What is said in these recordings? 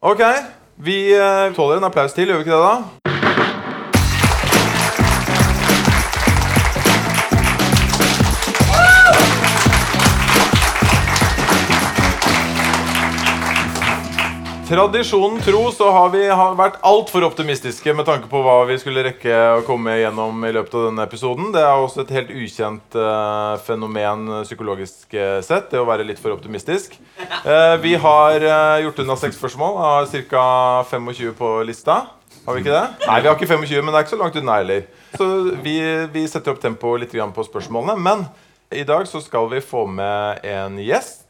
Ok, vi eh, tåler en applaus til, gjør vi ikke det da? Tradisjonen tro så har vi vært altfor optimistiske med tanke på hva vi skulle rekke å komme gjennom i løpet av denne episoden. Det er også et helt ukjent uh, fenomen psykologisk eh, sett, det å være litt for optimistisk. Uh, vi har uh, gjort unna seks spørsmål, har ca. 25 på lista. Har vi ikke det? Nei, vi har ikke 25, men det er ikke så langt unna heller. Så vi, vi setter opp tempoet litt grann på spørsmålene. Men i dag så skal vi få med en gjest.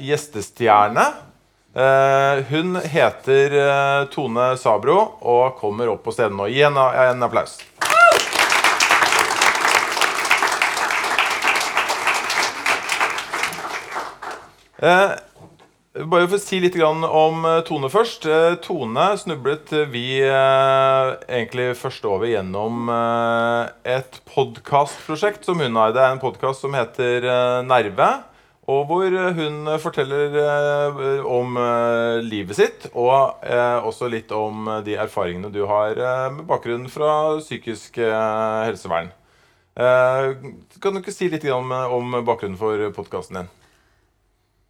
Gjestestjerne. Eh, hun heter eh, Tone Sabro og kommer opp på stedet nå. Gi henne en applaus. Eh, bare for å si litt om eh, Tone først. Tone snublet vi egentlig først over gjennom et podkastprosjekt som hun har. Det er en podkast som heter Nerve. Og hvor hun forteller eh, om eh, livet sitt, og eh, også litt om de erfaringene du har eh, med bakgrunn fra psykisk eh, helsevern. Eh, kan du ikke si litt om, om bakgrunnen for podkasten din?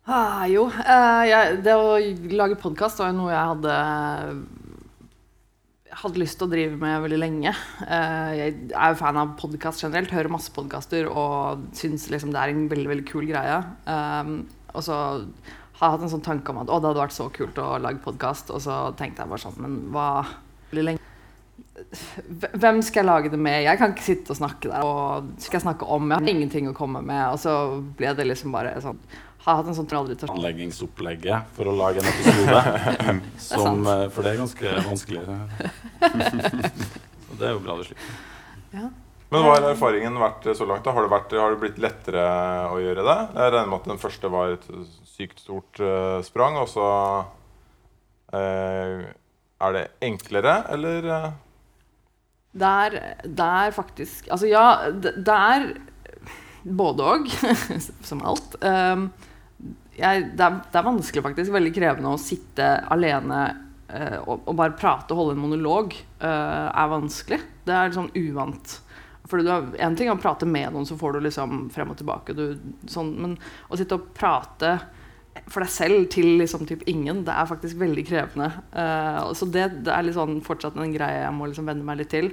Ah, jo, eh, jeg, det å lage podkast var jo noe jeg hadde hadde lyst til å drive med veldig lenge. Eh, jeg er jo fan av podkast generelt, hører masse podkaster og syns liksom det er en veldig veldig kul greie. Um, og så har jeg hatt en sånn tanke om at å, det hadde vært så kult å lage podkast. Og så tenkte jeg bare sånn Men hva hvem skal jeg lage det med? Jeg kan ikke sitte og snakke der. Og skal jeg snakke om? Jeg har ingenting å komme med. Og så ble det liksom bare sånn Har hatt en sånn trolldritt. Anleggingsopplegget for å lage en episode. som, det for det er ganske vanskelig. Så det er jo bra du slipper. ja. Men hva har erfaringen vært så langt? da? Har det, vært, har det blitt lettere å gjøre det? Jeg regner med at den første var et sykt stort uh, sprang, og så uh, er det enklere, eller? Der, Det er, er faktisk Altså ja, det, det er både og, som alt. Um, jeg, det, er, det er vanskelig, faktisk. Veldig krevende å sitte alene eh, og, og bare prate og holde en monolog. eh, er vanskelig. Det er liksom uvant. For du en ting er å prate med noen, så får du liksom frem og tilbake. Du, sånn, men å sitte og prate for deg selv til liksom typ ingen, det er faktisk veldig krevende. Eh, så det, det er sånn fortsatt en greie jeg må liksom venne meg litt til.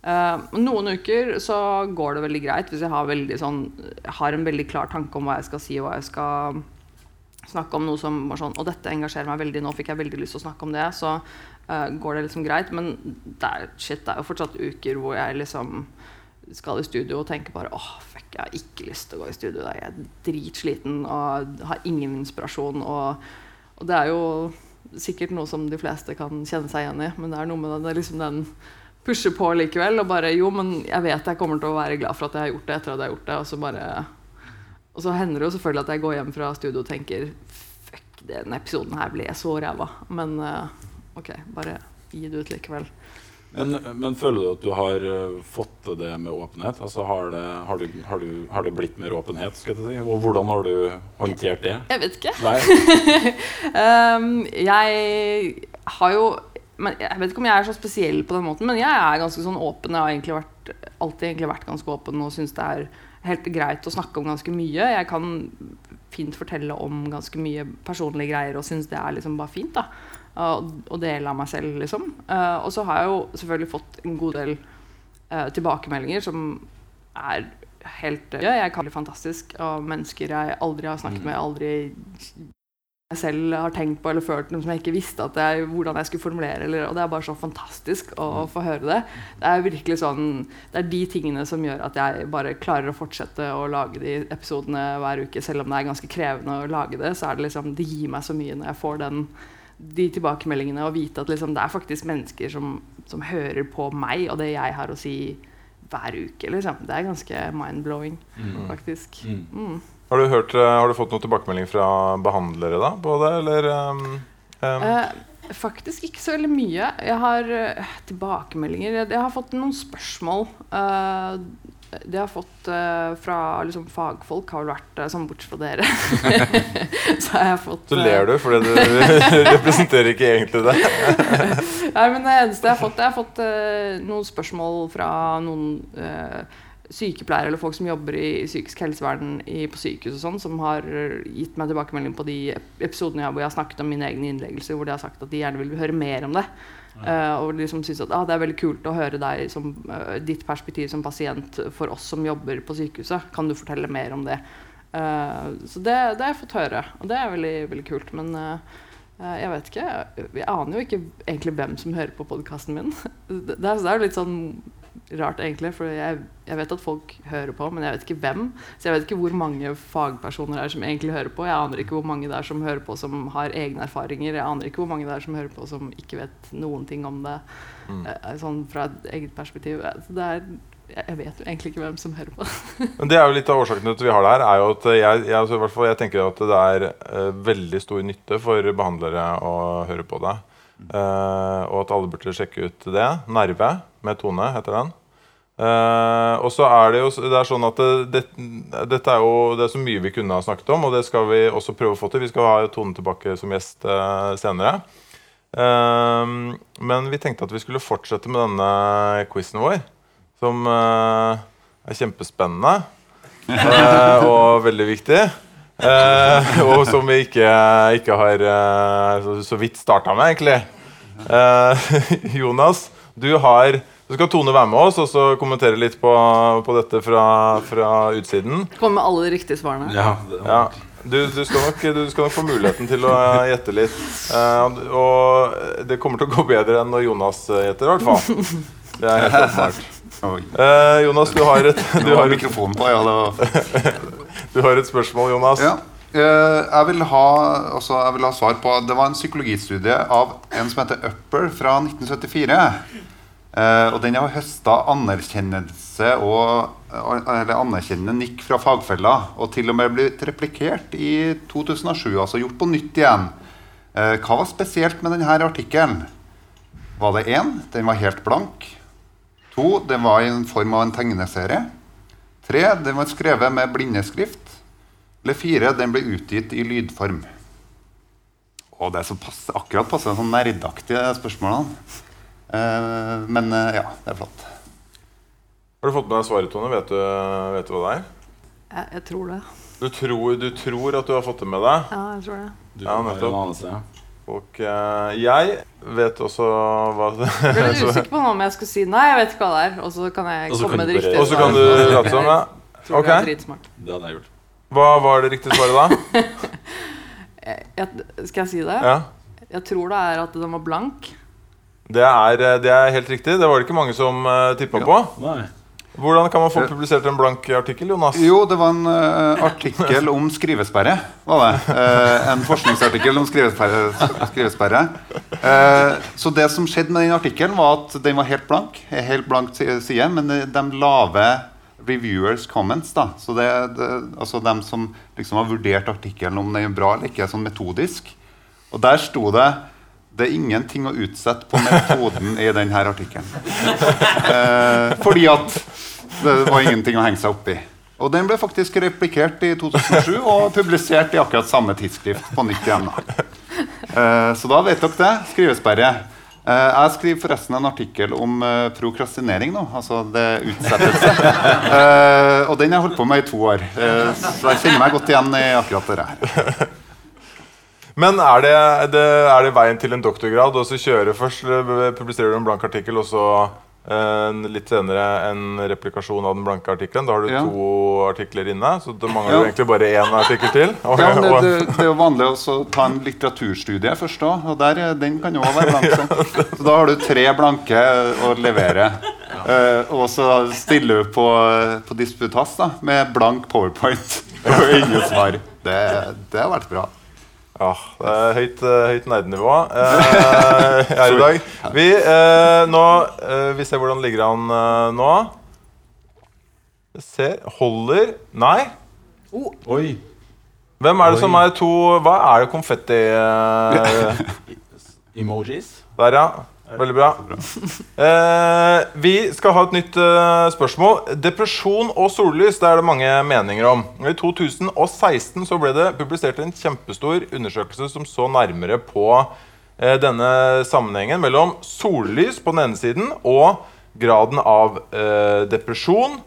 Uh, noen uker så går det veldig greit hvis jeg har, sånn, har en veldig klar tanke om hva jeg skal si og hva jeg skal snakke om noe som var sånn Og dette engasjerer meg veldig, nå fikk jeg veldig lyst til å snakke om det. Så uh, går det liksom greit. Men det er, shit, det er jo fortsatt uker hvor jeg liksom skal i studio og tenker bare åh, fuck, jeg har ikke lyst til å gå i studio. Jeg er dritsliten og har ingen inspirasjon. Og, og det er jo sikkert noe som de fleste kan kjenne seg igjen i, men det er noe med den, det er liksom den pusher på likevel. Og bare jo, men jeg vet jeg kommer til å være glad for at jeg har gjort det etter at jeg har gjort det. Og så bare Og så hender det jo selvfølgelig at jeg går hjem fra studio og tenker fuck, den episoden her ble så ræva. Men eh, OK, bare gi det ut likevel. Men, men føler du at du har eh, fått til det med åpenhet? Altså har det, har, du, har, du, har det blitt mer åpenhet? skal jeg si? Og hvordan har du håndtert det? Jeg vet ikke. Um, jeg har jo men Jeg vet ikke om jeg er så spesiell på den måten, men jeg er ganske sånn åpen. Jeg har egentlig vært, alltid egentlig vært ganske åpen og syns det er helt greit å snakke om ganske mye. Jeg kan fint fortelle om ganske mye personlige greier og syns det er liksom bare fint. da Og, og dele av meg selv, liksom. Uh, og så har jeg jo selvfølgelig fått en god del uh, tilbakemeldinger som er helt uh, Jeg kan bli fantastisk av mennesker jeg aldri har snakket med, aldri jeg selv har tenkt på eller følt som jeg ikke visste jeg, hvordan jeg skulle formulere. Eller, og det er bare så fantastisk å, å få høre det. Det er virkelig sånn, det er de tingene som gjør at jeg bare klarer å fortsette å lage de episodene hver uke. Selv om det er ganske krevende å lage det, så er det liksom, det gir meg så mye når jeg får den, de tilbakemeldingene og vite at liksom, det er faktisk mennesker som, som hører på meg og det jeg har å si hver uke. Liksom. Det er ganske mind-blowing, faktisk. Mm. Har du, hørt, eh, har du fått noen tilbakemelding fra behandlere da, på det, eller? Um, um, Eh, faktisk ikke så veldig mye. Jeg har uh, tilbakemeldinger Jeg har fått noen spørsmål. Uh, det jeg har fått uh, fra liksom, fagfolk, har vel vært uh, sånn bortsett fra dere. så har jeg fått Så ler du, for du representerer ikke egentlig det. Nei, men det eneste jeg har fått, jeg har fått uh, noen spørsmål fra noen sykepleiere eller folk som jobber i psykisk helsevern i, på sykehus og sånn, som har gitt meg tilbakemelding på de ep- episodene jeg- hvor jeg har snakket om mine egne innleggelser, hvor de har sagt at de gjerne vil høre mer om det. Eh, og liksom synes at ah, det er veldig kult å høre deg som uh, ditt perspektiv som pasient for oss som jobber på sykehuset. Kan du fortelle mer om det? Uh, så det, det har jeg fått høre, og det er veldig, veldig kult. Men Jeg vet ikke. Jeg, aner jo ikke egentlig hvem som hører på podkasten min. Det, det er jo litt sånn rart, egentlig. For jeg, jeg vet at folk hører på, men jeg vet ikke hvem. Så jeg vet ikke hvor mange fagpersoner det er som egentlig hører på. Jeg aner ikke hvor mange det er som hører på som har egne erfaringer. Jeg aner ikke hvor mange det er som hører på som ikke vet noen ting om det. Mm. eh, Sånn fra et eget perspektiv. Eh, Så det er, jeg vet jo egentlig ikke hvem som hører på. Men det er jo litt av årsakene til at vi har det her. er jo at jeg, jeg, altså hvert fall, jeg tenker at det er uh, veldig stor nytte for behandlere å høre på det. Uh, og at alle burde sjekke ut det. Nerve med Tone heter den. Eh, og så er det jo det er sånn at det, det, dette er jo det er så mye vi kunne ha snakket om, og det skal vi også prøve å få til. Vi skal ha Tone tilbake som gjest uh, senere. Uh, men vi tenkte at vi skulle fortsette med denne quizen vår, som eh, er kjempespennende og veldig viktig. Og som vi ikke, ikke har så, så vidt starta med, egentlig. Jonas, du har så skal Tone være med oss og så kommentere litt på, på dette fra, fra utsiden. Kom med alle de riktige svarene. Ja, Ja, du, du, skal nok, du skal nok få muligheten til å eh, gjette litt. Uh, og det kommer til å gå bedre enn når Jonas eh, gjetter, i hvert fall. Det er helt åpenbart. Eh, Jonas, du har, et, du, har har mikrofonen på, ja. Du har et spørsmål, Jonas. ja. Uh, Jeg vil, ha, også, jeg vil ha svar på Det var en psykologistudie av en som heter Upper fra 1974. Eh, og den har høsta anerkjennelse og eller anerkjennende nikk fra fagfeller. Og til og med blitt replikert i 2007, altså gjort på nytt igjen. Eh, hva var spesielt med denne artikkelen? Var det én? Den var helt blank. To, den var i en form av en tegneserie. Tre, den var skrevet med blindeskrift. Eller fire, den ble utgitt i lydform. Og det er så akkurat passe sånn nerdaktige spørsmålene. Eh, men eh, ja, det er flott. Har du fått med deg svaret, Tone? Vet du, vet du hva det er? Jeg, jeg tror det. Du tror, du tror at du har fått det med deg. Ja, jeg tror det. du Ja, nettopp. Og uh, jeg vet også hva Jeg ble litt usikker på nå om jeg skulle si nei, jeg vet ikke hva det er. Og så kan jeg komme kan med det riktige Og så kan du late som. Ja. Tror det er Ok. Det hadde jeg gjort. Hva var det riktige svaret da? Jeg, jeg, skal jeg si det? Ja. Jeg tror det er at den var blank. Det er, eh, det er helt riktig. Det var det ikke mange som uh, tippa på. Nei. Hvordan kan man få publisert en blank artikkel, Jonas? Jo, det var en uh, artikkel om skrivesperre. Var det. Uh, en forskningsartikkel om skrivesperre. skrivesperre. Uh, så det som skjedde med den artikkelen, var at den var helt blank. Helt blank side, men eh, de lave reviewers comments, da. Så det, det, altså dem som liksom har vurdert artikkelen om den er bra eller ikke, sånn metodisk. Og der sto det det er ingenting å utsette på metoden i denne artikkelen. Eh, fordi at det var ingenting å henge seg opp i. Og den ble faktisk replikert i 2007 og publisert i akkurat samme tidsskrift på nytt igjen. Eh, så da vet dere det. Skrivesperre. Eh, jeg skriver forresten en artikkel om eh, prokrastinering nå. Altså det utsettelse. Eh, og den har jeg holdt på med i to år. Eh, så jeg kjenner meg godt igjen i akkurat det her. Men er det, det, er det veien til en doktorgrad å så kjøre først eh, publiserer du en blank artikkel, og så eh, litt senere en replikasjon av den blanke artikkelen? Da har du Ja. to artikler inne, så da mangler Ja. du egentlig bare én artikkel til. Og, Ja, det, det, det er jo vanlig å ta en litteraturstudie først òg. Og der, eh, den kan jo være blank. Så. så da har du tre blanke å levere. Uh, og så stiller du på, på disputas da, med blank powerpoint og ingen svar. Det, det har vært bra. Ja, det er høyt, eh, høyt nerdenivå eh, her i dag. Vi, eh, nå, eh, vi ser hvordan det ligger an eh, nå. Ser Holder Nei. Oi. Hvem er det Oi. som er to Hva er det konfetti eh, Emojis. Der, ja. Veldig bra. Eh, vi skal ha et nytt eh, spørsmål. Depresjon og sollys det er det mange meninger om. I 2016 så ble det publisert en kjempestor undersøkelse som så nærmere på eh, denne sammenhengen mellom sollys på den ene siden og graden av eh, depresjon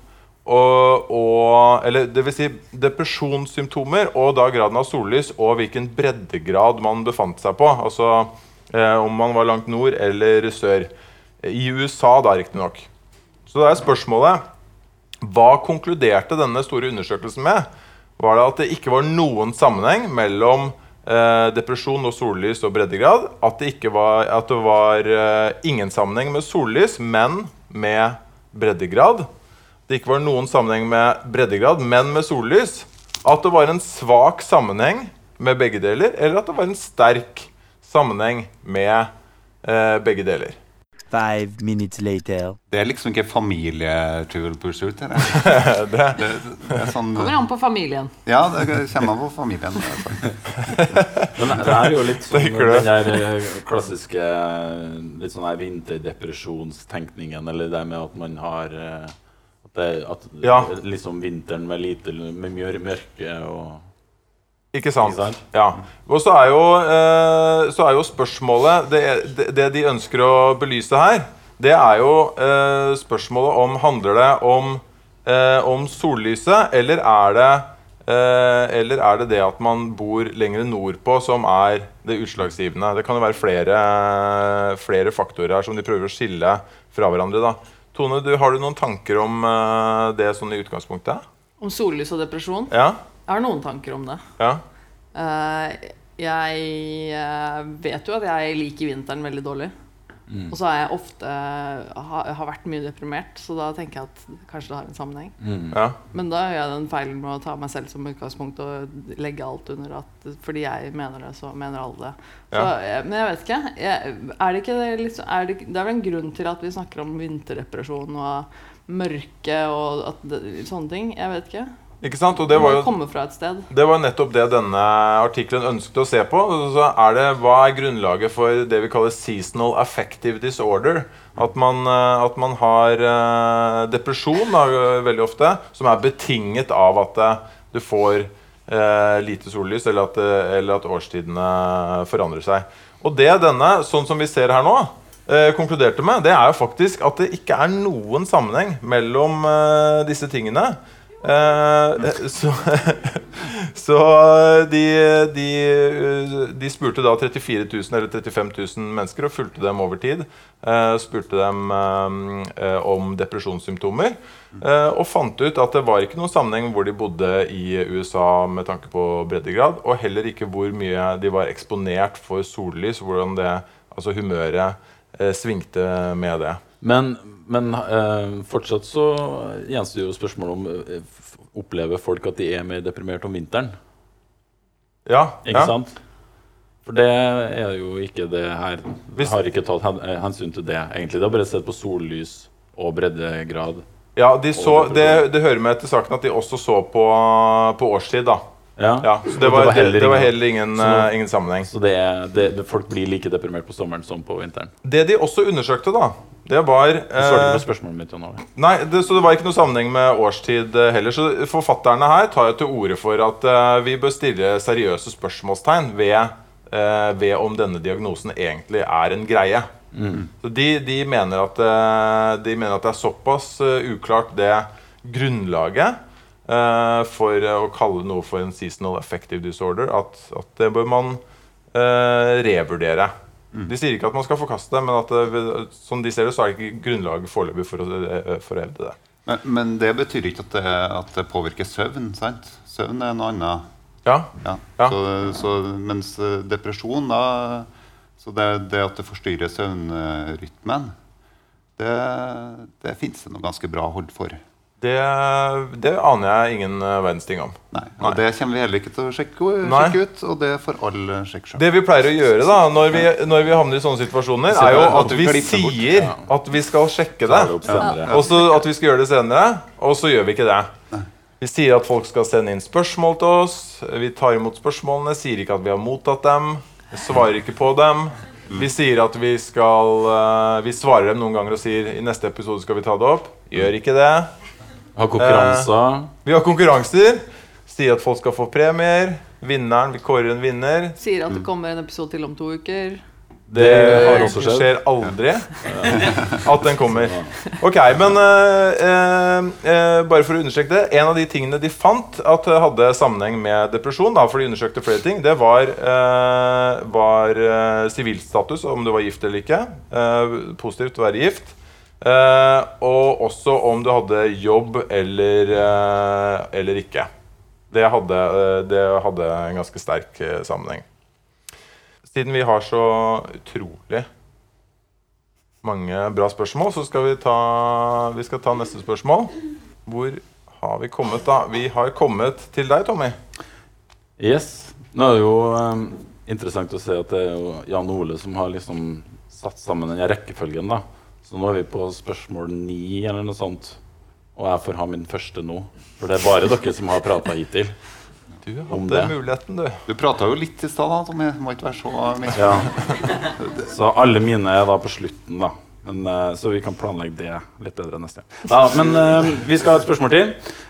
og, og Eller det vil si depresjonssymptomer og da graden av sollys og hvilken breddegrad man befant seg på. Altså om man var langt nord eller sør. I USA, da, riktignok. Så da er spørsmålet Hva konkluderte denne store undersøkelsen med? Var det at det ikke var noen sammenheng mellom eh, depresjon og sollys og breddegrad? At det, var, at det var eh, ingen sammenheng med sollys, men med breddegrad? det ikke var noen sammenheng med breddegrad, men med sollys. At det var en svak sammenheng med begge deler, eller at det var en sterk sammenheng med eh, begge deler. Five minutes later. Det er liksom ikke familie-trivial pursuit. Det, det, det, er sånn Kommer an på familien. Ja, det kommer an på familien. det er. Men det er jo litt sånn den der eh, klassiske litt sånn her vinterdepresjonstenkningen, eller det med at man har eh, At, det, at Ja. liksom vinteren med lite med mørke og Ikke sant? Ikke sant? Ja. Og så er jo, eh, så er jo spørsmålet det, det, det de ønsker å belyse her, det er jo eh, spørsmålet om Handler det om, eh, om sollyset, eller er det eh, eller er det det at man bor lenger nordpå, som er det utslagsgivende? Det kan jo være flere, flere faktorer her som de prøver å skille fra hverandre. da. Tone, du, har du noen tanker om eh, det sånn i utgangspunktet? Om sollys og depresjon? Ja? Jeg har noen tanker om det. ja. Eh, jeg eh, vet jo at jeg liker vinteren veldig dårlig. Og så har jeg ofte har, har vært mye deprimert, så da tenker jeg at kanskje det har en sammenheng. ja. Men da gjør jeg den feilen med å ta meg selv som utgangspunkt og legge alt under at fordi jeg mener det, så mener alle det. Så, ja. Men jeg vet ikke. Jeg, er det ikke det, liksom, er det, det er vel en grunn til at vi snakker om vinterdepresjon og mørke og at det, sånne ting. Jeg vet ikke. Ikke sant? Og det var jo. Det var nettopp det denne artikkelen ønsket å se på. Så er det, Hva er grunnlaget for det vi kaller seasonal affective disorder? At man, eh, at man har eh, depresjon da, veldig ofte, som er betinget av at eh, du får eh, lite sollys, eller at, eller at årstidene forandrer seg. Og det denne, sånn som vi ser her nå, eh, konkluderte med, det er jo faktisk at det ikke er noen sammenheng mellom eh, disse tingene. Eh, så, så de, de, de spurte da 34 000 eller 35 000 mennesker og fulgte dem over tid. Eh, spurte dem eh, om depresjonssymptomer. Eh, og fant ut at det var ikke noen sammenheng hvor de bodde i USA med tanke på breddegrad, og heller ikke hvor mye de var eksponert for sollys, hvordan det, altså humøret eh, svingte med det. Men, men eh, fortsatt så gjenstår jo spørsmålet om eh, Opplever folk at de er mer deprimert om vinteren? Ja, Ikke ja. sant? For det er jo ikke det her. Hvis- Har ikke tatt eh, hensyn til det, egentlig. Det har bare sett på sollys og breddegrad. Ja, de så, det, det hører med til saken at de også så på, på årstid, da. Ja, Ja, så det var, det, det var heller ingen, Så eh, ingen sammenheng. Så det det, folk blir like deprimert på sommeren som på vinteren. Det de også undersøkte, da, det var Du svarte ikke eh, på spørsmålet mitt. nå. Nei, så det var ikke noe sammenheng med årstid uh, heller. Så forfatterne her tar jo til orde for at vi bør stille seriøse spørsmålstegn ved, ved om denne diagnosen egentlig er en greie. Så de, de, mener at, de mener at det er såpass uklart det grunnlaget for eh, å kalle noe for en seasonal affective disorder, at, at det bør man eh, revurdere. De sier ikke at man skal forkaste det, men at det, som de ser det, så er det ikke grunnlag foreløpig for, å- eh, for å hevde det. Men, men det betyr ikke at det, at det påvirker søvn. sant? Søvn er noe annet. Ja, Ja. Ja. Så, så, mens eh, depresjon, da Så det, det at det forstyrrer søvnrytmen, det, det fins det noe ganske bra hold for. Det, det aner jeg ingen eh, verdens ting om. Nei, og Nei. det kommer vi heller ikke til å sjekke, sjekke ut. Og det får alle sjekke sjøl. Det vi pleier å gjøre da, når vi, når vi havner i sånne situasjoner, er jo at vi sier at vi skal sjekke det. Og så at vi skal gjøre det senere, og så gjør vi ikke det. Vi sier at folk skal sende inn spørsmål til oss. Vi tar imot spørsmålene, sier ikke at vi har mottatt dem. Svarer ikke på dem. Vi sier at vi skal eh, Vi svarer dem noen ganger og sier i neste episode skal vi ta det opp. Gjør ikke det. Ha konkurranser. Vi har konkurranser. Sier at folk skal få premier. Vinneren, Vi kårer en vinner. Sier at det kommer en episode til om to uker. Det har også skjedd. skjer aldri at den kommer. Ok, men uh, uh, uh, bare for å understreke det En av de tingene de fant at hadde sammenheng med depresjon, da, for de undersøkte flere ting, det var eh, var eh, sivilstatus, om du var gift eller ikke. Eh, positivt å være gift. Eh, og også om du hadde jobb eller, eh, eller ikke. Det hadde, eh, det hadde en ganske sterk sammenheng. Siden vi har så utrolig mange bra spørsmål, så skal vi ta, vi skal ta neste spørsmål. Hvor har vi kommet, da? Vi har kommet til deg, Tommy. Yes. Nå er det jo um, interessant å se at det er jo Jan Ole som har liksom satt sammen den rekkefølgen. da. Så nå er vi på spørsmål ni eller noe sånt. Og jeg får ha min første nå. For det er bare dere som har prata hittil. Du Om hadde det. muligheten, du. Du prata jo litt i stad, da, Tommy. Må ikke være så mye. Ja. Så alle mine er da på slutten, da. Men, eh, så vi kan planlegge det litt bedre neste gang. Ja, men eh, vi skal ha et spørsmål til.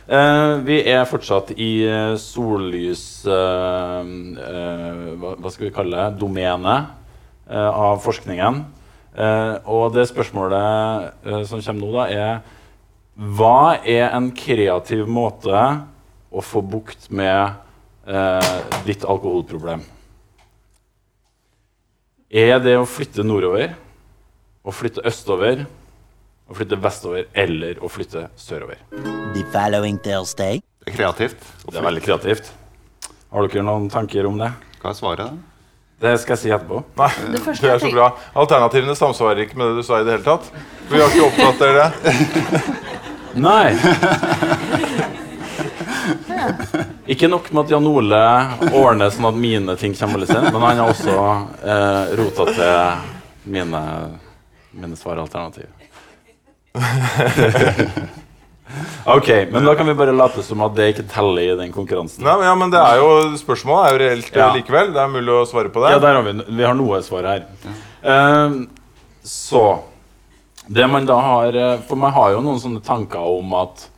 Eh, vi er fortsatt i sollys hva, skal vi kalle det? Domenet av forskningen. Eh, og det spørsmålet eh, som kommer nå, da, er Hva er en kreativ måte å få bukt med eh, ditt alkoholproblem? Er det å flytte nordover, å flytte østover, å flytte vestover eller å flytte sørover? The following Thursday, Det er kreativt. Det er veldig kreativt. Har dere noen tanker om det? Hva er svaret? Det skal jeg si etterpå. Nei, Det det, er så bra. Alternativene samsvarer ikke med det du sa i det hele tatt. Vi har ikke oppdater det. Nei. Ikke nok med at Jan Ole ordner sånn at mine ting kommer litt sent, men han har også eh, rota til mine, mine svaralternativ. ok, men da kan vi bare late som at det ikke teller i den konkurransen. Nei, men, ja, men det er jo, Spørsmålet er jo reelt Ja. likevel. Det er mulig å svare på det. Ja, der har vi, vi har noe svar her. Uh, så Det man da har eh, For man har jo noen sånne tanker om at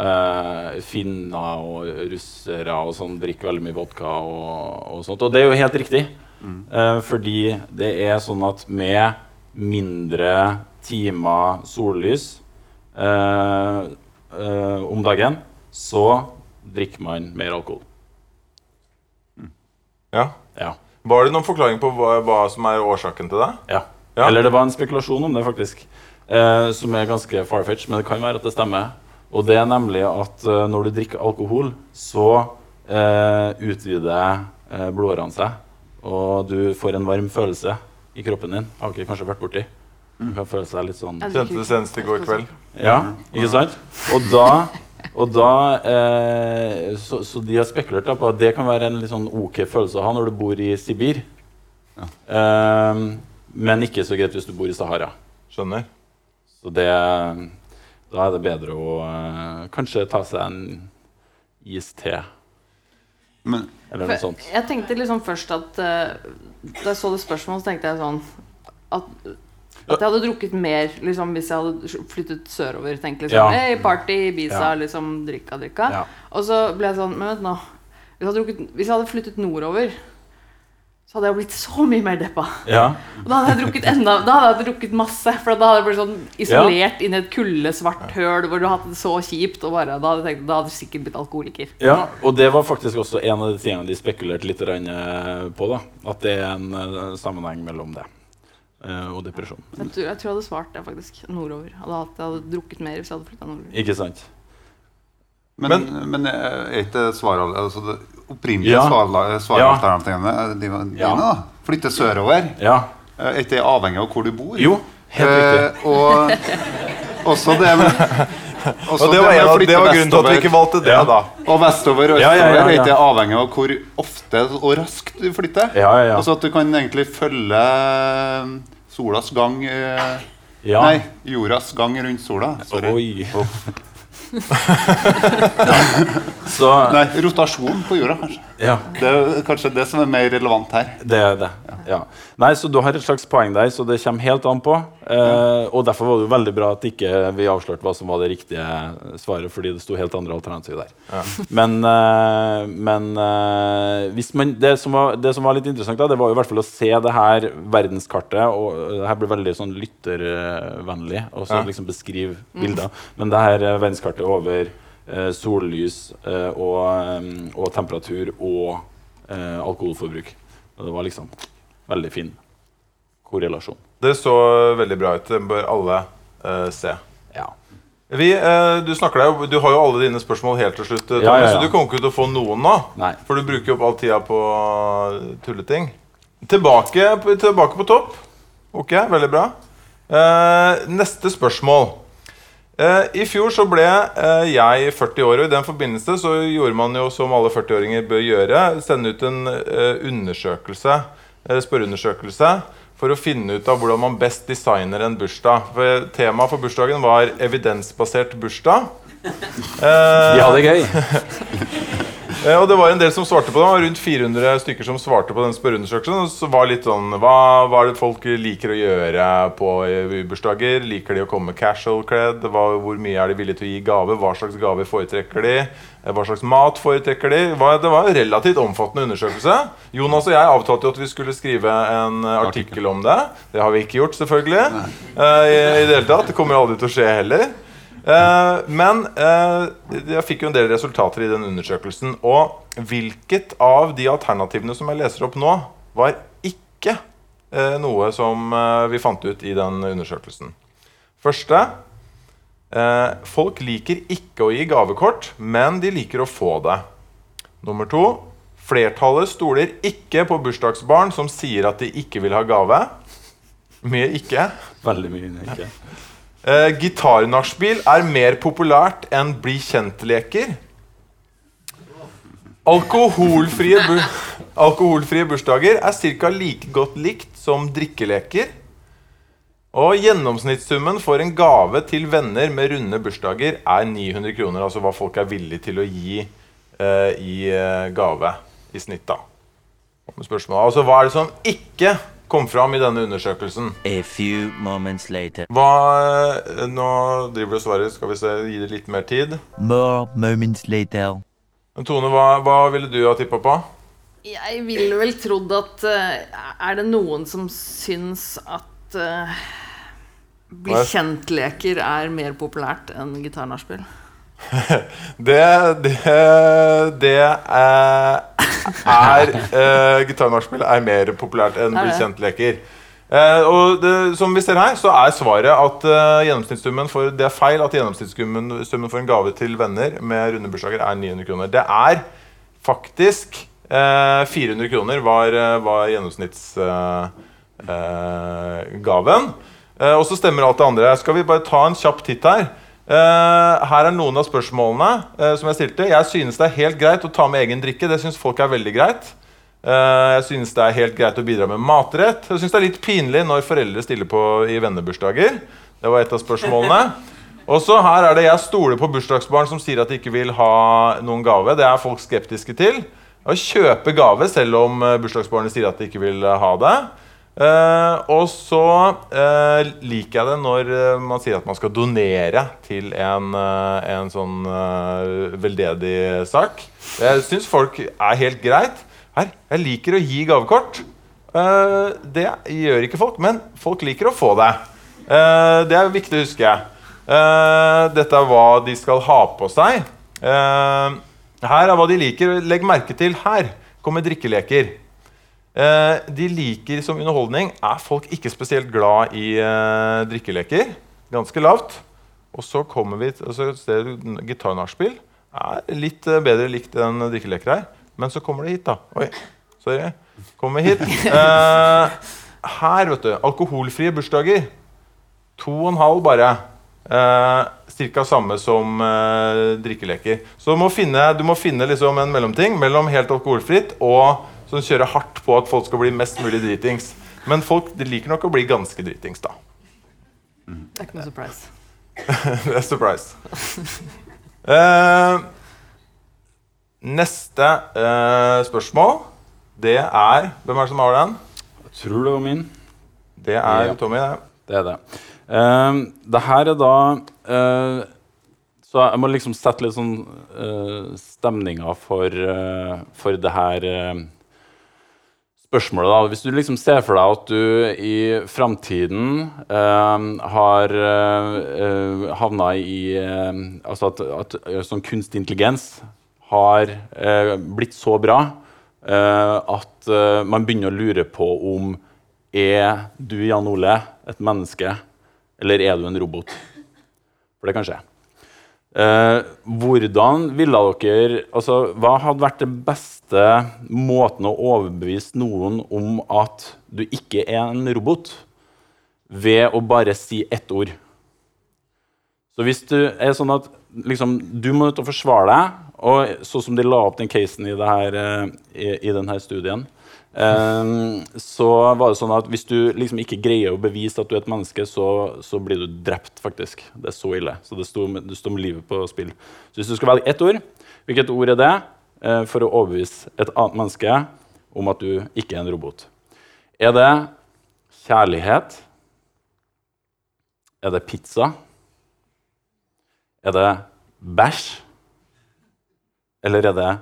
Uh, finner og russere og sånn drikker veldig mye vodka og, og sånt. Og det er jo helt riktig. Uh, fordi det er sånn at med mindre timer sollys eh, eh, om dagen, så drikker man mer alkohol. Ja. Ja. Var det noen forklaring på hva, hva som er årsaken til det? Ja. Ja. Eller det var en spekulasjon om det, faktisk. Eh, som er ganske far-fetched, men det kan være at det stemmer. Og det er nemlig at eh, når du drikker alkohol, så eh, utvider eh, blodårene seg. Og du får en varm følelse i kroppen din. Har ikke kanskje vært borti. Du kan føle seg litt sånn Kjente det senest i går kveld. Ja, ikke sant? Og da, og da eh, så, så de har spekulert på at det kan være en litt sånn ok følelse å ha når du bor i Sibir. Eh, men ikke så greit hvis du bor i Sahara. Skjønner. Så det, da er det bedre å eh, kanskje ta seg en iste Men eller noe sånt. Jeg tenkte liksom først at uh, Da jeg så det spørsmålet, så tenkte jeg sånn at, at jeg hadde drukket mer liksom, hvis jeg hadde flyttet sørover. Tenkt liksom Ja. Hey, party, Ibiza, Ja. liksom drikka, drikka. Ja. Og så ble jeg sånn Men vent nå. Hvis jeg, hadde drukket, hvis jeg hadde flyttet nordover, så hadde jeg blitt så mye mer deppa. Ja. Og da hadde jeg drukket enda Da hadde jeg drukket masse. For da hadde jeg blitt sånn isolert inn i et kuldesvart høl hvor du hadde hatt det så kjipt. Og bare, da hadde jeg tenkt Da hadde jeg sikkert blitt alkoholiker. ja, og det var faktisk også en av de tingene de spekulerte litt eh, på. da At det er en eh, sammenheng mellom det og depresjon. Jeg tror, jeg tror jeg hadde svart det, faktisk. Nordover. Jeg hadde, hatt, jeg hadde drukket mer hvis jeg hadde flytta nordover. Ikke sant? Men, men, er ikke svaret altså det opprinnelige Ja. svar- svaralternativene eh, dine, Ja. da? Flytte sørover? Ja. Eh, Er ikke det avhengig av hvor du bor? Jo, helt riktig. Eh, og også det med også Og det var, en det var grunnen til at vi ikke valgte det, Ja. da. Og vestover og østover ja, ja, er avhengig av hvor ofte og raskt du flytter. Ja, ja, ja. Altså at du kan egentlig følge eh, solas gang eh, ja. Nei, jordas gang rundt sola. Sorry. Oi. Så Nei, rotasjon på jorda, kanskje. Ja, Det er kanskje det som er mer relevant her. det er det. Ja. Nei, så du har et slags poeng der, så det kommer helt an på. Eh, og derfor var det jo veldig bra at ikke vi avslørte hva som var det riktige svaret, fordi det sto helt andre alternativ der. Men, eh, men eh, hvis man, det, som var, det som var litt interessant, da, det var jo i hvert fall å se det her verdenskartet. Og det her blir veldig sånn lyttervennlig, og så Ja. liksom beskrive bilder. Men det her eh, verdenskartet over eh, sollys eh, og, eh, og temperatur og eh, alkoholforbruk. Og det var liksom veldig fin korrelasjon. Det så veldig bra ut. Det bør alle eh, se. Ja. Vi, eh, du, snakker deg, du har jo alle dine spørsmål helt til slutt, Tom, Ja, ja, så du kommer ikke til å få noen nå. Nei. For du bruker opp all tida på tulleting. Tilbake, tilbake på topp. Ok, veldig bra. Eh, neste spørsmål. Eh, I fjor så ble eh, jeg 40 år, og i den forbindelse så gjorde man jo som alle 40-åringer bør gjøre, sende ut en eh, undersøkelse, spørreundersøkelse for å finne ut av hvordan man best designer en bursdag. For Temaet for bursdagen var evidensbasert bursdag. Eh, Vi hadde det gøy. Eh, Og det var en del som svarte på det. Rundt 400 stykker som svarte på den spørreundersøkelsen. Og så var litt sånn Hva, hva er det folk liker å gjøre på i bursdager? Liker de å komme casual kledd? Hva, hvor mye er de villige til å gi gave? Hva slags gave foretrekker de? Eh, Hva slags mat foretrekker de? Hva- Det var en relativt omfattende undersøkelse. Jonas og jeg avtalte jo at vi skulle skrive en eh, artikkel om det. Det har vi ikke gjort, selvfølgelig. Eh, i, I det hele tatt. Det kommer aldri til å skje heller. Eh, men uh, jeg fikk jo en del resultater i den undersøkelsen. Og hvilket av de alternativene som jeg leser opp nå, var ikke uh, noe som vi fant ut i den undersøkelsen. Første Folk liker ikke å gi gavekort, men de liker å få det. Nummer to Flertallet stoler ikke på bursdagsbarn som sier at de ikke vil ha gave. Mye ikke. Veldig mye. Ikke. Eh, Gitarnachspiel er mer populært enn bli kjent-leker. Alkoholfrie, bu alkoholfrie bursdager er ca. like godt likt som drikkeleker. Og gjennomsnittssummen for en gave til venner med runde bursdager er 900 kroner. Altså hva folk er villige til å gi eh, i eh, gave i snitt. da. Altså hva er det som ikke kom fram i denne undersøkelsen? A few moments later. Hva, eh, nå driver du og svarer. Skal vi se, gi det litt mer tid. More moments later. Men Tone, hva, hva ville du ha tippa på? Jeg ville vel trodd at eh, Er det noen som syns at uh, bli kjent-leker er mer populært enn gitarnachspiel? Det Det, det eh, er uh, Gitarnachspiel er mer populært enn er bli kjent-leker. Eh, og det, som vi ser her, så er svaret at eh, gjennomsnittssummen for Det er feil at gjennomsnittssummen summen for en gave til venner med runde bursdager er 900 kroner. Det er faktisk eh, 400 kroner var, eh, var gjennomsnittsgaven. Eh, gaven. Eh, og så stemmer alt det andre. Skal vi bare ta en kjapp titt her? Eh, her er noen av spørsmålene eh, som jeg stilte. Jeg synes det er helt greit å ta med egen drikke. Det syns folk er veldig greit. Eh, jeg synes det er helt greit å bidra med matrett. Jeg synes det er litt pinlig når foreldre stiller på i vennebursdager. Det var et av spørsmålene. Og så her er det jeg stoler på bursdagsbarn som sier at de ikke vil ha noen gave. Det er folk skeptiske til. Å kjøpe gave selv om bursdagsbarnet sier at de ikke vil ha det. Eh, og så uh, liker jeg det når eh, man sier at man skal donere til en, uh, en sånn veldedig sak. Jeg syns folk er helt greit. Her, jeg liker å gi gavekort. Det gjør ikke folk, men folk liker å få det. Det er viktig å huske. Dette er hva de skal ha på seg. Her er hva de liker. Legg merke til her kommer drikkeleker. Eh, de liker som underholdning er folk ikke spesielt glad i eh, drikkeleker. Ganske lavt. Og så kommer vi til altså, Gitarnachspiel er litt eh, bedre likt enn drikkeleker her. Men så kommer det hit, da. Oi, sorry. Kommer hit. Eh, her, vet du. Alkoholfrie bursdager. To og en halv bare. Eh, Cirka samme som eh, drikkeleker. Så du må finne, du må finne liksom en mellomting mellom helt alkoholfritt og som kjører hardt på at folk skal bli mest mulig dritings. Men folk de liker nok å bli ganske dritings, da. Det er ikke noe surprise. Det er surprise. uh, Neste uh, spørsmål, det er Hvem er det som har den? Jeg tror det var min. Det er Ja. Tommy. det. Det er det. Uh, det her er da uh, Så jeg må liksom sette litt sånn uh, stemninga for, for det her spørsmålet. da. Hvis du liksom ser for deg at du i framtiden eh, har eh, havna i eh, Altså at, at eh, sånn kunstig intelligens har eh, blitt så bra eh, at eh, man begynner å lure på om er du, Jan Ole, et menneske, eller er du en robot? For det kan skje. Eh, hvordan ville dere altså, Hva hadde vært det beste måten å overbevise noen om at du ikke er en robot, ved å bare si ett ord? Så hvis du er sånn at liksom, du må ut og forsvare deg, og sånn som de la opp den casen i, her, eh, i, i denne studien, eh, så var det sånn at hvis du liksom ikke greier å bevise at du er et menneske, så, så blir du drept, faktisk. Det er så ille. Så det står med, med livet på spill. Så hvis du skal velge ett ord, hvilket ord er det uh, for å overbevise et annet menneske om at du ikke er en robot? Er det kjærlighet? Er det pizza? Er det bæsj? Eller er det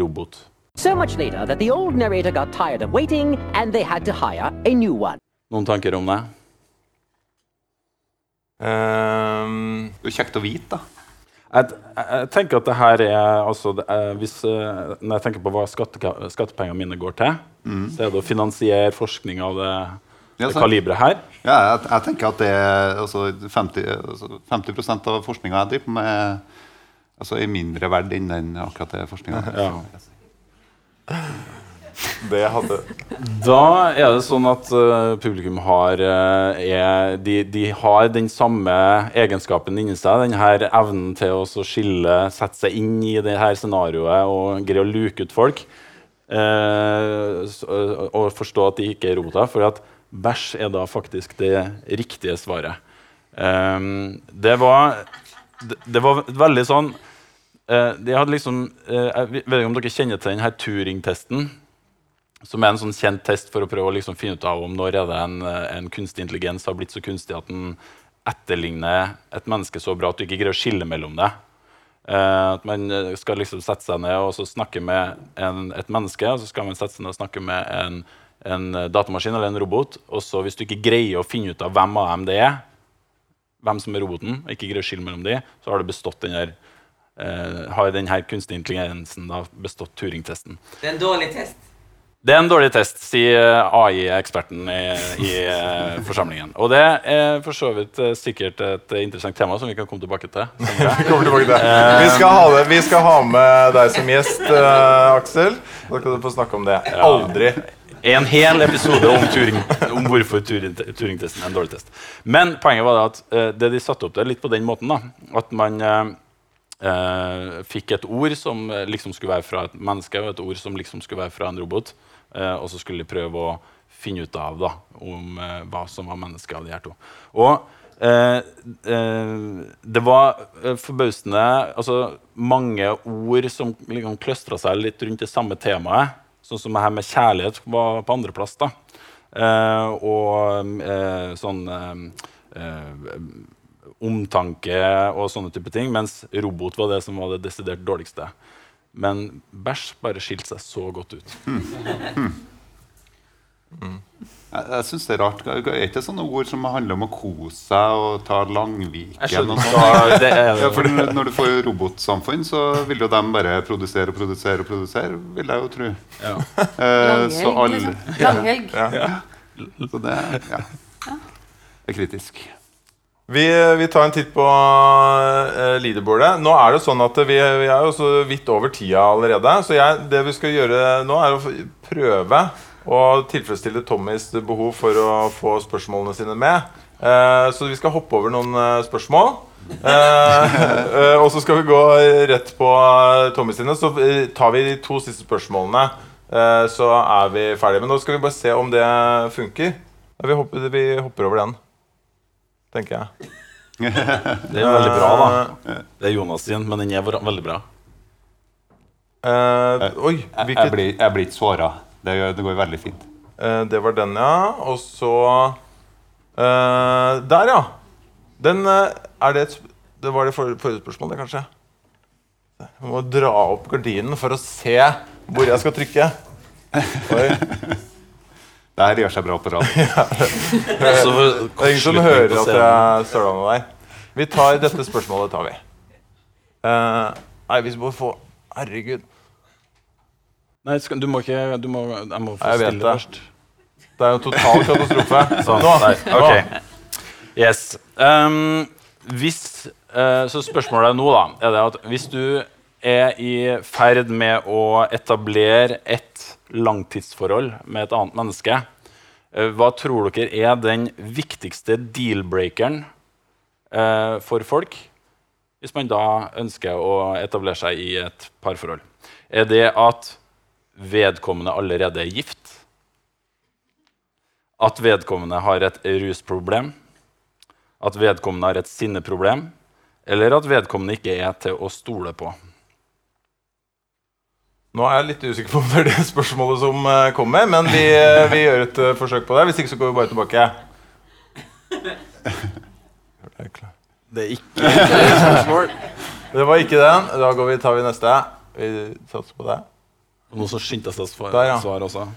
robot? So much later that the old narrator got tired of waiting and they had to hire a new one. Noen tanker om det? Um, Det er kjekt å vite, da. Jeg, jeg, tenker at det her er altså, er, hvis, eh, Når jeg tenker på hva skatte, skattepengene mine går til, så er det å finansiere forskning av det, Ja, det kaliberet her. Ja, jeg, jeg tenker at det er altså 50, altså 50 av forskninga jeg driver med, er altså, er mindre verd enn den akkurat det forskninga. Ja. Det hadde Da er det sånn at uh, publikum har, uh, er, de, de har den samme egenskapen inni seg. Den her evnen til å skille, sette seg inn i det her scenarioet og greie å luke ut folk. Uh, og forstå at de ikke er roboter. For at bæsj er da faktisk det riktige svaret. Um, det var det, det var veldig sånn De hadde liksom eh, Jeg vet ikke om dere kjenner til denne Turing-testen som er en sånn kjent test for å prøve å liksom finne ut av om når er det en, eh, en kunstig intelligens har blitt så kunstig at den etterligner et menneske så bra at du ikke greier å skille mellom det. Eh, at man eh, skal liksom sette seg ned og snakke med en, et menneske, og så skal man sette seg ned og snakke med en, en eh, datamaskin eller en robot. Og så hvis du ikke greier å finne ut av hvem av dem det er, hvem som er roboten, og ikke greier å skille mellom de, så har du bestått den her eh, har denne her kunstige intelligensen da bestått Turing-testen. Det er en dårlig test. Det er en dårlig test, sier AI-eksperten i, i eh, forsamlingen. Og det er for så vidt eh, sikkert et interessant tema som vi kan komme tilbake til. Kommer tilbake til. Vi skal ha, det. Vi skal ha med deg som gjest, eh, Aksel. Da kan du få snakke om det. Aldri. En hel episode om, Turing, om hvorfor Turing- Turing-testen er en dårlig test. Men poenget var at eh, det de satte opp der, litt på den måten, da, at man eh, fikk et ord som eh, liksom skulle være fra et menneske, og et ord som liksom skulle være fra en robot. eh, og så skulle de prøve å finne ut av da, om eh, hva som var mennesket av de her to. Og eh, eh, det var forbausende altså, mange ord som liksom kløstra seg litt rundt det samme temaet. Sånn som det her med kjærlighet var på andreplass. da. Og sånn omtanke og sånne type ting. Mens robot var det som var det desidert dårligste. Men bæsj bare skilte seg så godt ut. Jeg, jeg synes det er rart. Er det ikke sånne ord som handler om å kose seg og ta Langviken? Og det er. Ja, for når du får robotsamfunn, så vil jo de bare produsere og produsere og produsere, vil jeg jo tro. Ja. Eh, så Langhelg, Ja. Ja. Så det ja. er kritisk. Vi, vi tar en titt på uh, leaderboardet. Nå er det sånn at vi, vi er jo så vidt over tida allerede. Så jeg, det vi skal gjøre nå, er å prøve å tilfredsstille Tommys behov for å få spørsmålene sine med. Uh, så vi skal hoppe over noen uh, spørsmål. Og så skal vi gå rett på Tommy sine. Så tar vi de to siste spørsmålene. så er vi ferdige. Men nå skal vi bare se om det funker. Vi hopper, vi hopper over den, tenker jeg. Det er veldig bra, da. Det er Jonas sin, men den er veldig bra. Eh, oi, Jeg, jeg, blir, jeg blir ikke såra. Det, gjør- det går veldig fint. eh, Det var den, ja. Og så eh, Der, ja. Den eh, Er det et sp- Det var det for- forrige spørsmålet, kanskje? Jeg må dra opp gardinen for å se hvor jeg skal trykke. Oi. Det her gjør seg bra på rad. Så Det er ingen som hører at jeg søla med deg. Vi tar dette spørsmålet. tar vi Uh, Nei, vi må få Herregud. Nei, skal, du må ikke du må, Jeg må få Jeg stille det. først. Det er jo en total katastrofe. Sånn, Nå. der. Ok. Yes. Um, hvis, uh, så spørsmålet nå da, er det at hvis du er i ferd med å etablere et langtidsforhold med et annet menneske, eh, hva tror dere er den viktigste deal-breakeren eh, for folk hvis man da ønsker å etablere seg i et parforhold? Er det at vedkommende allerede er gift? At vedkommende har et rusproblem? At vedkommende har et sinneproblem? Eller at vedkommende ikke er til å stole på? Nå er jeg litt usikker på om det er det spørsmålet som eh, kommer, men vi, eh, vi gjør et eh, forsøk på det. Hvis ikke så går vi bare tilbake. Det er ikke et spørsmål. Det var ikke den. Da går vi, tar vi neste. Vi satser på det. Og Noen som skyndte seg å svare Der, ja. svar også.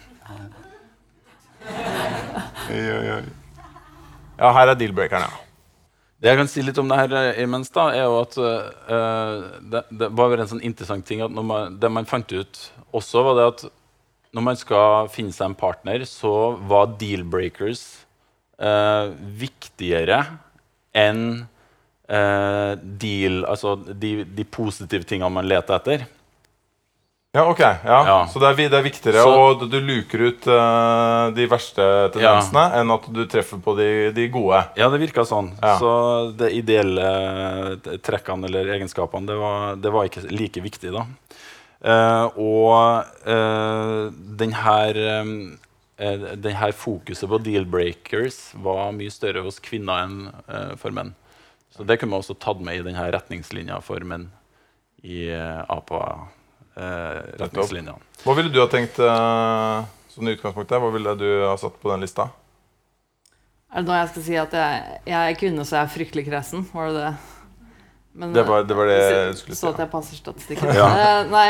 Ja, her er deal-breakeren, ja. Det jeg kan si litt om det her eh, imens, da, er jo at uh, det, det var en sånn interessant ting at man, det man fant ut også, var det at når man skal finne seg en partner, så var deal-breakers uh, viktigere enn uh, deal, altså de, de positive tingene man leter etter. Ja, ok. Ja. Ja. Så det er, det er viktigere Så- å du, du luker ut uh, de verste tendensene enn at du treffer på de, de gode. Ja, det virka sånn. Ja. Så de ideelle trekkene eller egenskapene, det var, det var ikke like viktig, da. Uh, og uh, den her eh, den her fokuset på deal-breakers var mye større hos kvinner enn for menn. Så det kunne man også tatt med i denne retningslinja for menn i uh, APA-retningslinjene. Hva ville du ha tenkt uh, sånn i utgangspunktet? Hva ville du ha satt på den lista? Er det nå jeg skal si at jeg, jeg er kvinne, så jeg er fryktelig kresen? Var det det? Men, Det var det, var det jeg så, skulle si. så at jeg passer statistikken. Ja. Eh, nei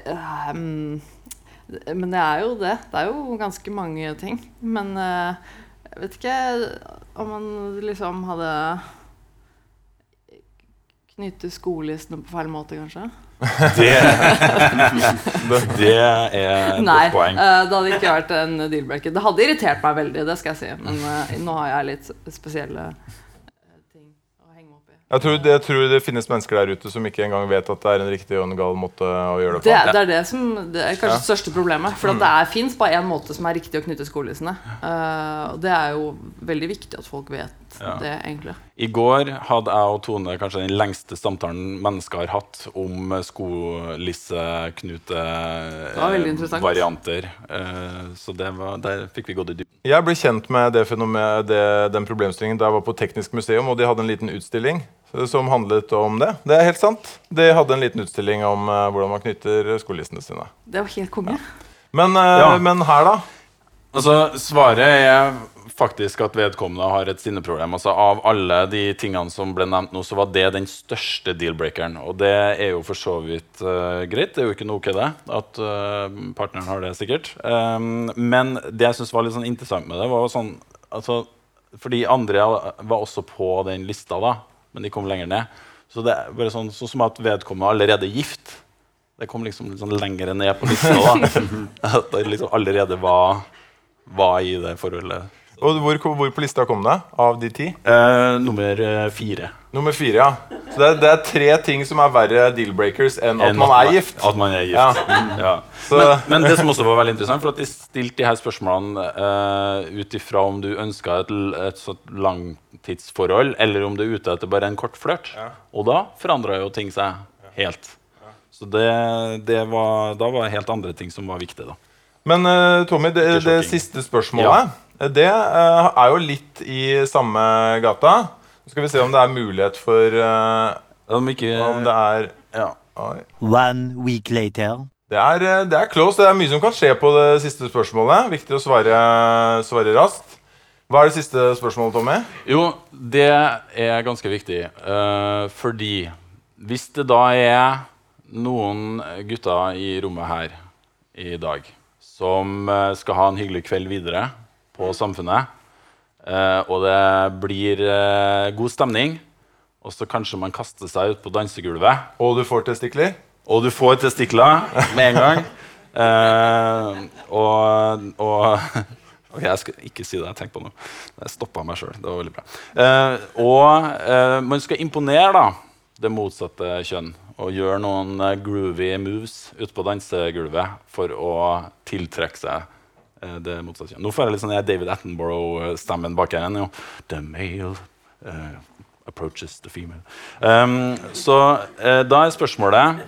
eh, mm, Men det er jo det. Det er jo ganske mange ting. Men uh, jeg vet ikke om man liksom hadde knyttet skolissene på feil måte, kanskje? Det, det er et Nei, godt poeng. Nei, det hadde ikke vært en deal-breaker. Det hadde irritert meg veldig, det skal jeg si. Men uh, nå har jeg litt spesielle eh, ting å henge opp i. Jeg tror, det, jeg tror det finnes mennesker der ute som ikke engang vet at det er en riktig og en gal måte å gjøre det Det, på. det er det som Det er kanskje Ja. det største problemet. For at det er, fins bare én måte som er riktig å knytte skolissene. Uh, og det er jo veldig viktig at folk vet Ja. det, egentlig. I går hadde jeg og Tone kanskje den lengste samtalen mennesker har hatt om skolisse-knute-varianter. så det var, der fikk vi gått i dybden. Jeg ble kjent med det fenomen, det, den problemstillingen da jeg var på Teknisk museum, og de hadde en liten utstilling eh, som handlet om det. Det er helt sant. De hadde en liten utstilling om eh, hvordan man knytter skolissene sine. Det var helt konge. Men, eh, Ja. men her, da? Altså, Svaret er faktisk at vedkommende har et sinneproblem. Altså, Av alle de tingene som ble nevnt nå, så var det den største deal-breakeren. Og det er jo for så vidt uh, greit. Det er jo ikke noe det. At uh, partneren har det, sikkert. Um, men det jeg syns var litt sånn interessant med det, var sånn altså, Fordi andre var også på den lista, da, men de kom lenger ned. Så det er bare sånn, sånn som at vedkommende allerede er gift. Det kom liksom litt sånn lenger ned på lista. da At det liksom allerede var, var i det forholdet. Og hvor, hvor på lista kom det? Av de ti? Eh, nummer eh, fire. Nummer fire, ja. Så det er, det er tre ting som er verre deal-breakers enn at Enn man er gift. At man er gift. Ja. Ja. Så, Men, men det som også var veldig interessant, for at de stilte de her spørsmålene uh, ut ifra om du ønska et, et sånt langtidsforhold, eller om du er ute etter bare en kort flørt. Og da forandra jo ting seg helt. Så det, det var, da var helt andre ting som var viktige, da. Men uh, Tommy, det, det siste spørsmålet Det eh, er jo litt i samme gata. Så skal vi se om det er mulighet for eh, Om ikke Om det er ja. One week later. Det er, eh, det er close. Det er mye som kan skje på det siste spørsmålet. Viktig å svare, svare raskt. Hva er det siste spørsmålet, Tommy? Jo, det er ganske viktig. Uh, fordi hvis det da er noen gutter i rommet her i dag som skal ha en hyggelig kveld videre på Samfunnet, eh, og det blir eh, god stemning, og så kanskje man kaster seg ut på dansegulvet Og du får testikler? og du får testikler med en gang. Eh, og, og Ok, Jeg skal ikke si det jeg tenkte på nå. Jeg stoppa meg sjøl. Det var veldig bra. Og man skal imponere da, det motsatte kjønn og gjøre noen groovy moves ute på dansegulvet for å tiltrekke seg det motsatte kjønn. Nå får jeg litt sånn jeg David Attenborough-stemmen bak her. jo. The male uh, approaches the female. Um, så uh, da er spørsmålet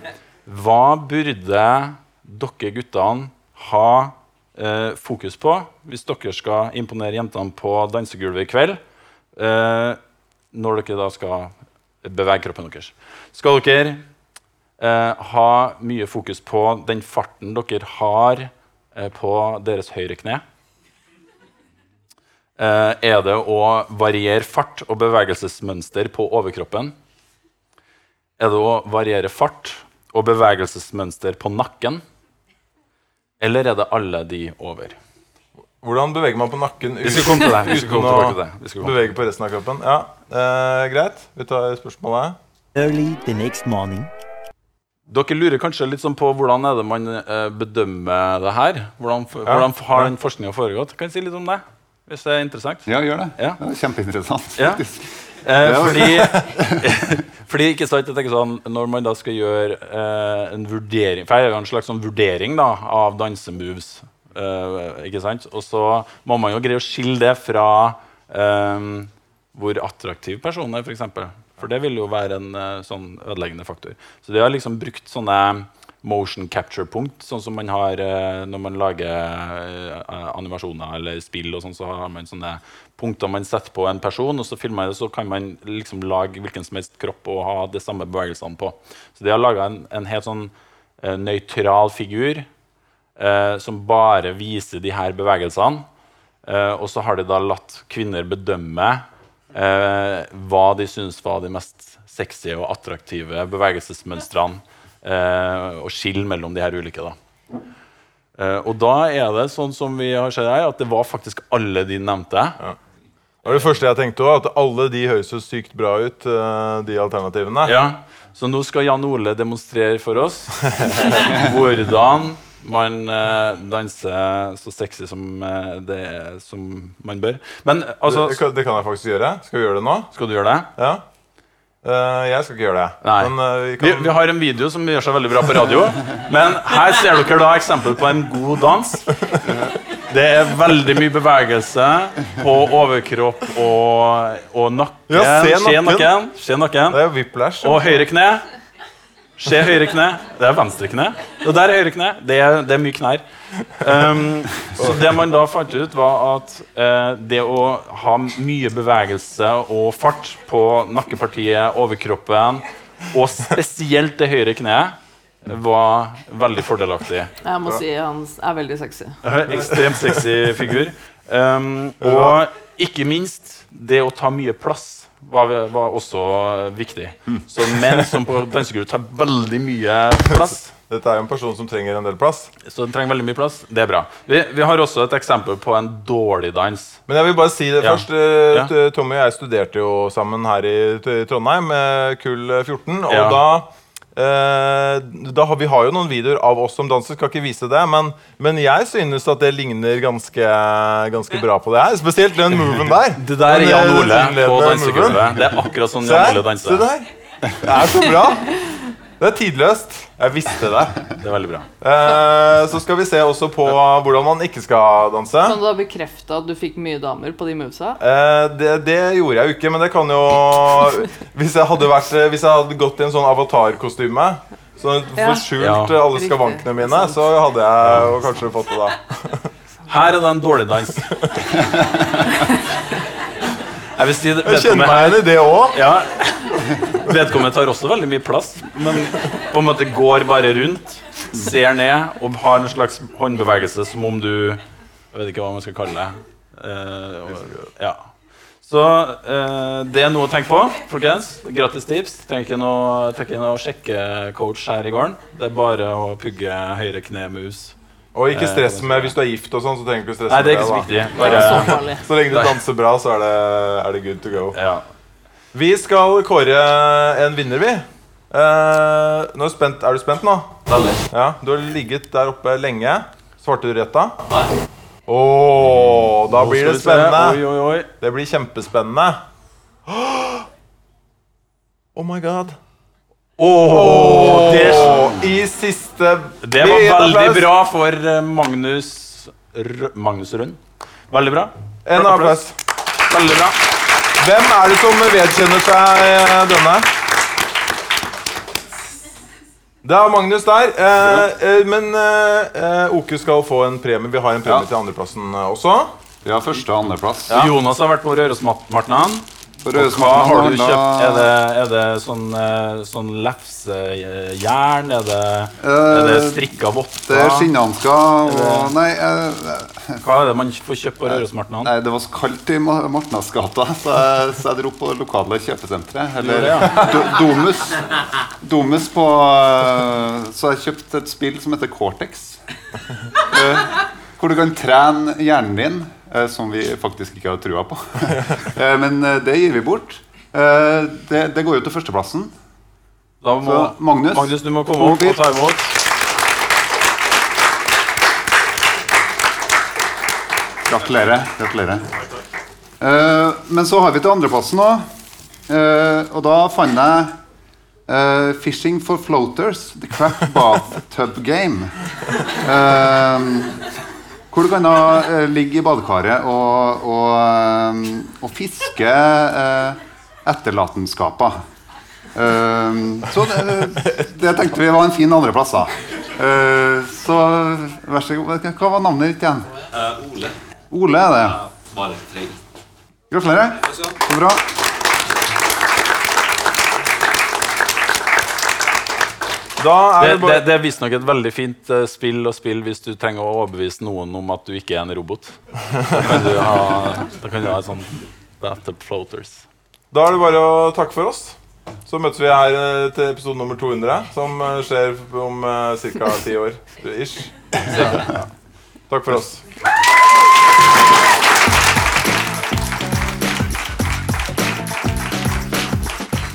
Hva burde dere guttene ha uh, fokus på hvis dere skal imponere jentene på dansegulvet i kveld? Eh, når dere da skal bevege kroppen deres. Skal dere eh, ha mye fokus på den farten dere har eh, på deres høyre kne? Eh, er det å variere fart og bevegelsesmønster på overkroppen? Er det å variere fart og bevegelsesmønster på nakken? Eller er det alle de over? Hvordan beveger man på nakken Vi skal komme til det. Vi skal uten komme å tilbake til det. Vi skal komme bevege på resten av kroppen? Ja, eh, Greit. Vi tar spørsmålet. Early the next morning. Dere lurer kanskje litt sånn på hvordan er det man eh, bedømmer det her? Hvordan, hvordan har den forskninga foregått? Kan jeg si litt om det? Hvis det er interessant? Ja, gjør det. Ja. Det er kjempeinteressant. Ja. faktisk. Eh, fordi, fordi ikke sant, jeg tenker sånn, Når man da skal gjøre eh, en vurdering For jeg gjør en slags sånn vurdering da, av dansemoves. Eh, ikke sant? Og så må man jo greie å skille det fra eh, hvor attraktiv personen er, f.eks. For, det vil jo være en uh, sånn ødeleggende faktor. Så de har liksom brukt sånne motion capture-punkt, sånn som man har uh, når man lager uh, animasjoner eller spill. og sånn, Så har man sånne punkter man setter på en person, og så filmer man det, så kan man liksom lage hvilken som helst kropp og ha de samme bevegelsene på. Så de har laga en, en helt sånn nøytral figur som bare viser de her bevegelsene. Og så har de da latt kvinner bedømme eh, hva de syns var de mest sexy og attraktive bevegelsesmønstrene. Eh, og skille mellom de her ulike. da. Eh, og da er det sånn som vi har sett her, at det var faktisk alle de nevnte. Det var det første jeg tenkte òg, At alle de høres så sykt bra ut, eh, de alternativene. Ja, Så nå skal Jan Ole demonstrere for oss hvordan man uh, danser så sexy som, uh, det, som man bør. Men altså det, kan, det kan jeg faktisk gjøre. Skal vi gjøre det nå? Skal du gjøre det? Ja. Uh, jeg skal ikke gjøre det. Men vi Vi, kan vi har en video som gjør seg veldig bra på radio. Men her ser dere da eksempel på en god dans. Det er veldig mye bevegelse på overkropp og, og nakken. Ja, se Se nakken. Se nakken. Det er whiplash. Og høyre kne. Se høyre kne. Det er venstre kne. Og der er høyre kne. Det er, det er mye knær. Um, så det man da fant ut, var at uh, det å ha mye bevegelse og fart på nakkepartiet, overkroppen, og spesielt det høyre kneet, var veldig fordelaktig. Jeg må si han er veldig sexy. Ekstremt sexy figur. Um, og ikke minst det å ta mye plass var, var også viktig. Så menn som på dansegulvet tar veldig mye plass, Dette er jo en person som trenger en del plass. så den trenger veldig mye plass, det er bra. Vi, vi har også et eksempel på en dårlig dans. Men jeg vil bare si det Ja. først. eh, Ja. Tommy og jeg studerte jo sammen her i Trondheim med kull 14. Og Ja. eh, da har vi har jo noen videoer av oss som danser, skal ikke vise det. Men, men jeg synes at det ligner ganske, ganske bra på det her. Spesielt den moven der. Det der er Jan eh, Ole på dansegulvet. Det er akkurat sånn Jan Ole se danser. Det er så bra. Det er tidløst. Jeg visste det. Det er veldig bra. Eh, så skal vi se også på hvordan man ikke skal danse. Kan du da bekrefte at du fikk mye damer på de movesa? Eh, det, det gjorde jeg jo ikke, men det kan jo Hvis jeg hadde, vært, hvis jeg hadde gått i en sånn avatarkostyme så forskjult Ja. alle skavankene mine, så hadde jeg jo kanskje fått det da. Her er det en dårlig dans. Jeg si det, Jeg kjenner meg igjen i det òg. Ja. Vedkommende tar også veldig mye plass, men på en måte går bare rundt, ser ned og har en slags håndbevegelse som om du Jeg vet ikke hva man skal kalle det. Eh, og, ja. Så eh, det er noe å tenke på, folkens. Gratis tips. Trenger ikke noe, noe sjekke-coach her i gården. Det er bare å pugge høyre kne med hus. Og ikke stress med hvis du er gift og sånn, så trenger du ikke stresse Nei, det er ikke så viktig. Så Bare. Så lenge du danser bra, så er det, er det good to go. ja. Vi skal kåre en vinner, vi. Uh, nå er, du spent, er du spent nå? Veldig. Ja, Du har ligget der oppe lenge. Svarte du rett da? Nei. Åh, da Nå blir det spennende. Oi, oi, oi. Det blir kjempespennende. Oh my god. Åh, det, Åh, I siste det var veldig bra for eh, Magnus R Magnus Rund. Veldig bra. En applaus. Veldig bra. Hvem er det som vedkjenner seg eh, denne? Det er Magnus der. Eh, eh, men eh, eh, Oke skal få en premie. Vi har en premie Ja. til andreplassen også. Vi har første- og andreplass. Jonas har vært på Rørosmartnan. Hva har du kjøpt? Er det, er det sånn, eh, sånn lefsejern? Er det, er det Eh, strikka votter? Det er skinnhansker og Nei, eh, Hva er det man får kjøpt på Rørosmartnan? nei, det var så kaldt i Ma- Martnasgata, så jeg, så jeg dro på det lokale kjøpesenteret. Eller ja, ja. Do, Domus. Domus på eh, Så jeg kjøpte et spill som heter Cortex. Eh, hvor du kan trene hjernen din, eh, som vi faktisk ikke har trua på. Eh, Men eh, det gir vi bort. Eh, Det, det går jo til førsteplassen. Da må, Så Magnus, Magnus, du må komme opp og ta imot. Gratulerer. Gratulerer. Eh, men så har vi til andreplassen òg. og da fant jeg Uh, 'Fishing for Floaters', The Crap Bathtub Game. Eh, hvor du kan da eh, ligge i badekaret og, og, eh, og fiske uh, etterlatenskaper. Uh, så det, det tenkte vi var en fin andreplass, da. Uh, så vær så god. Hva var navnet ditt igjen? Ole. Ole er det. Gratulerer. Så bra. Da er Det, det det, er visstnok et veldig fint eh, spill å spille hvis du trenger å overbevise noen om at du ikke er en robot. Da kan du ha, kan du ha et sånt Floaters. Da er det bare å takke for oss. Så møtes vi her eh, til episode nummer 200, som eh, skjer om uh, ca. ti år. Ish. Ja. Takk for oss.